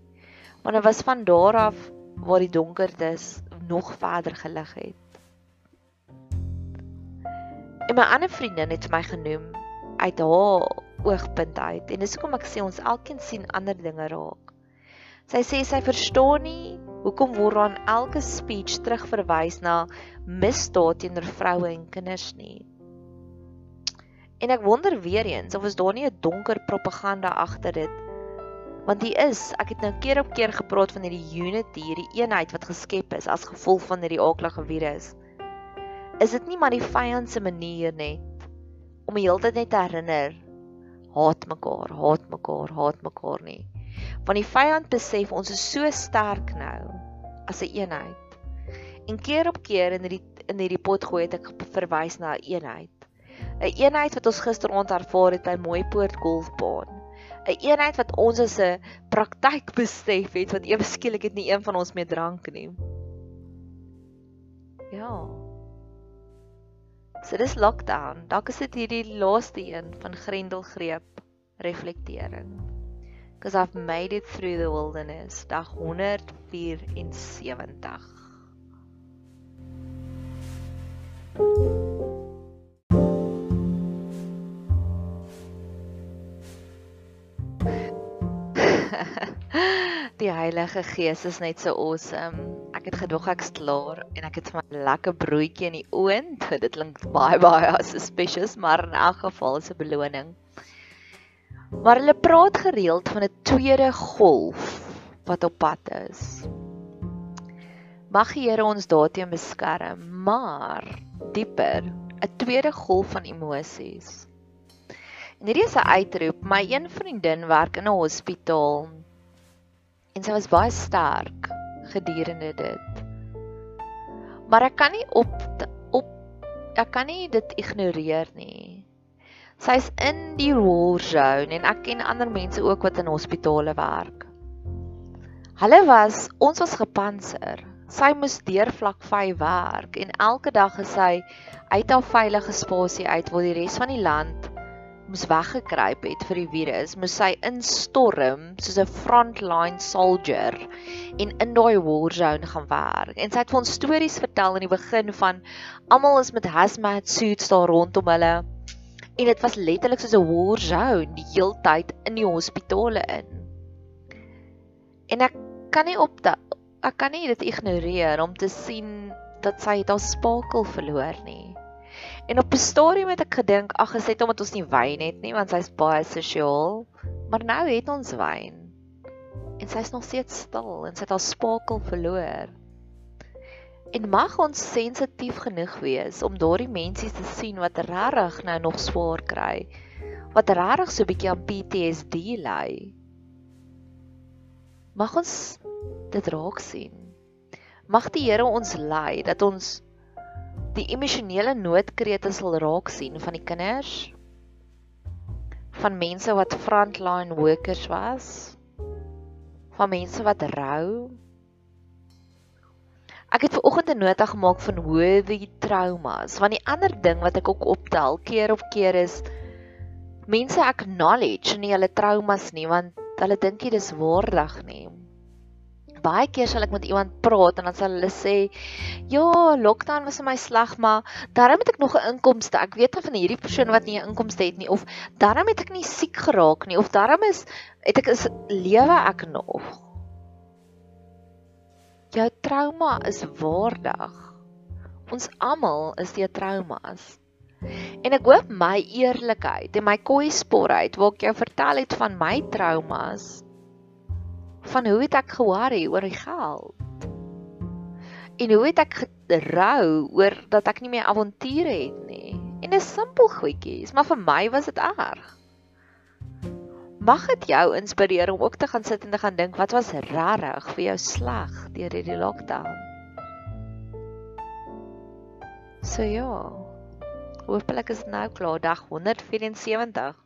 Want dit was van daar af waar die donkertes nog verder gelig het. En my ander vriendin het my genoem uit haar oogpunt uit en dis hoekom ek sê ons elkeen sien ander dinge raak. Sy sê sy verstaan nie hoekom word aan elke speech terugverwys na misdaad teenoor vroue en kinders nie. En ek wonder weer eens of is daar nie 'n donker propaganda agter dit? Want dit is, ek het nou keer op keer gepraat van hierdie unity, hierdie eenheid wat geskep is as gevolg van hierdie aaklige virus. Is dit nie maar die vyand se manier net om die hele tyd net te herinner haat mekaar, haat mekaar, haat mekaar nie. Want die vyand besef ons is so sterk nou as 'n eenheid. En keer op keer in hierdie in hierdie pot gooi het ek verwys na 'n eenheid. 'n eenheid wat ons gisteraand ervaar het by Mooipoort Golfbaan. 'n Eenheid wat ons as 'n praktyk besef het wat ewe skielik nie een van ons meer drank nie. Ja. So dis lockdown. Dalk is dit hierdie laaste een van Grendelgreep reflektering. Because I've made it through the wilderness. Dag 174. *laughs* Die Heilige Gees is net so awesome. Ek het gedog ek's klaar en ek het vir my lekker broodjie in die oond. *laughs* Dit klink baie baie suspicious, maar in elk geval is 'n beloning. Maar hulle praat gereeld van 'n tweede golf wat op pad is. Mag die Here ons daarteen beskerm, maar dieper, 'n tweede golf van emosies. En hierdie is 'n uitroep. My een vriendin werk in 'n hospitaal en sy was baie sterk gedurende dit. Maar ek kan nie op op ek kan nie dit ignoreer nie. Sy's in die war zone en ek ken ander mense ook wat in hospitale werk. Hulle was ons was gepantser. Sy moes deur vlak 5 werk en elke dag gesê uit haar veilige spasie uit waar die res van die land moes weggekruip het vir die virus, moes sy instorm soos 'n frontline soldier en in daai war zone gaan werk. En sy het vir ons stories vertel in die begin van almal is met hazmat suits daar rondom hulle. En dit was letterlik soos 'n war zone die hele tyd in die hospitale in. En ek kan nie op ek kan nie dit ignoreer om te sien dat sy haar spakel verloor nie. En op 'n stadium het ek gedink, ag, is dit omdat ons nie wyn het nie, want sy's baie sosiaal. Maar nou het ons wyn. En sy's nog steeds stil en sy het haar spakel verloor. En mag ons sensitief genoeg wees om daardie mense te sien wat regtig nou nog swaar kry. Wat regtig so 'n bietjie aan PTSD ly. Mag ons dit raak sien. Mag die Here ons lei dat ons die emosionele noodkrete sal raak sien van die kinders van mense wat frontline workers was van mense wat rou Ek het ver oggend 'n nota gemaak van worthy traumas, want die ander ding wat ek ook optel keer op keer is mense acknowledge nie hulle traumas nie want hulle dink dit is waardig nie. Baie keer sal ek met iemand praat en dan sal hulle sê, "Ja, lockdown was vir my sleg, maar daarom het ek nog 'n inkomste. Ek weet van hierdie persoon wat nie 'n inkomste het nie of daarom het ek nie siek geraak nie of daarom is het ek is lewe ek nog." Jou trauma is waardig. Ons almal is deur traumas. En ek hoop my eerlikheid en my kwesbaarheid waar ek jou vertel het van my traumas van hoe het ek ge-worry oor die geld? En hoe het ek gerou oor dat ek nie meer avonture het nie? En 'n simpel goedjies, maar vir my was dit erg. Mag dit jou inspireer om ook te gaan sit en te gaan dink wat was regtig vir jou sleg deur hierdie lockdown? So ja. Hoopelik is nou klaar dag 174.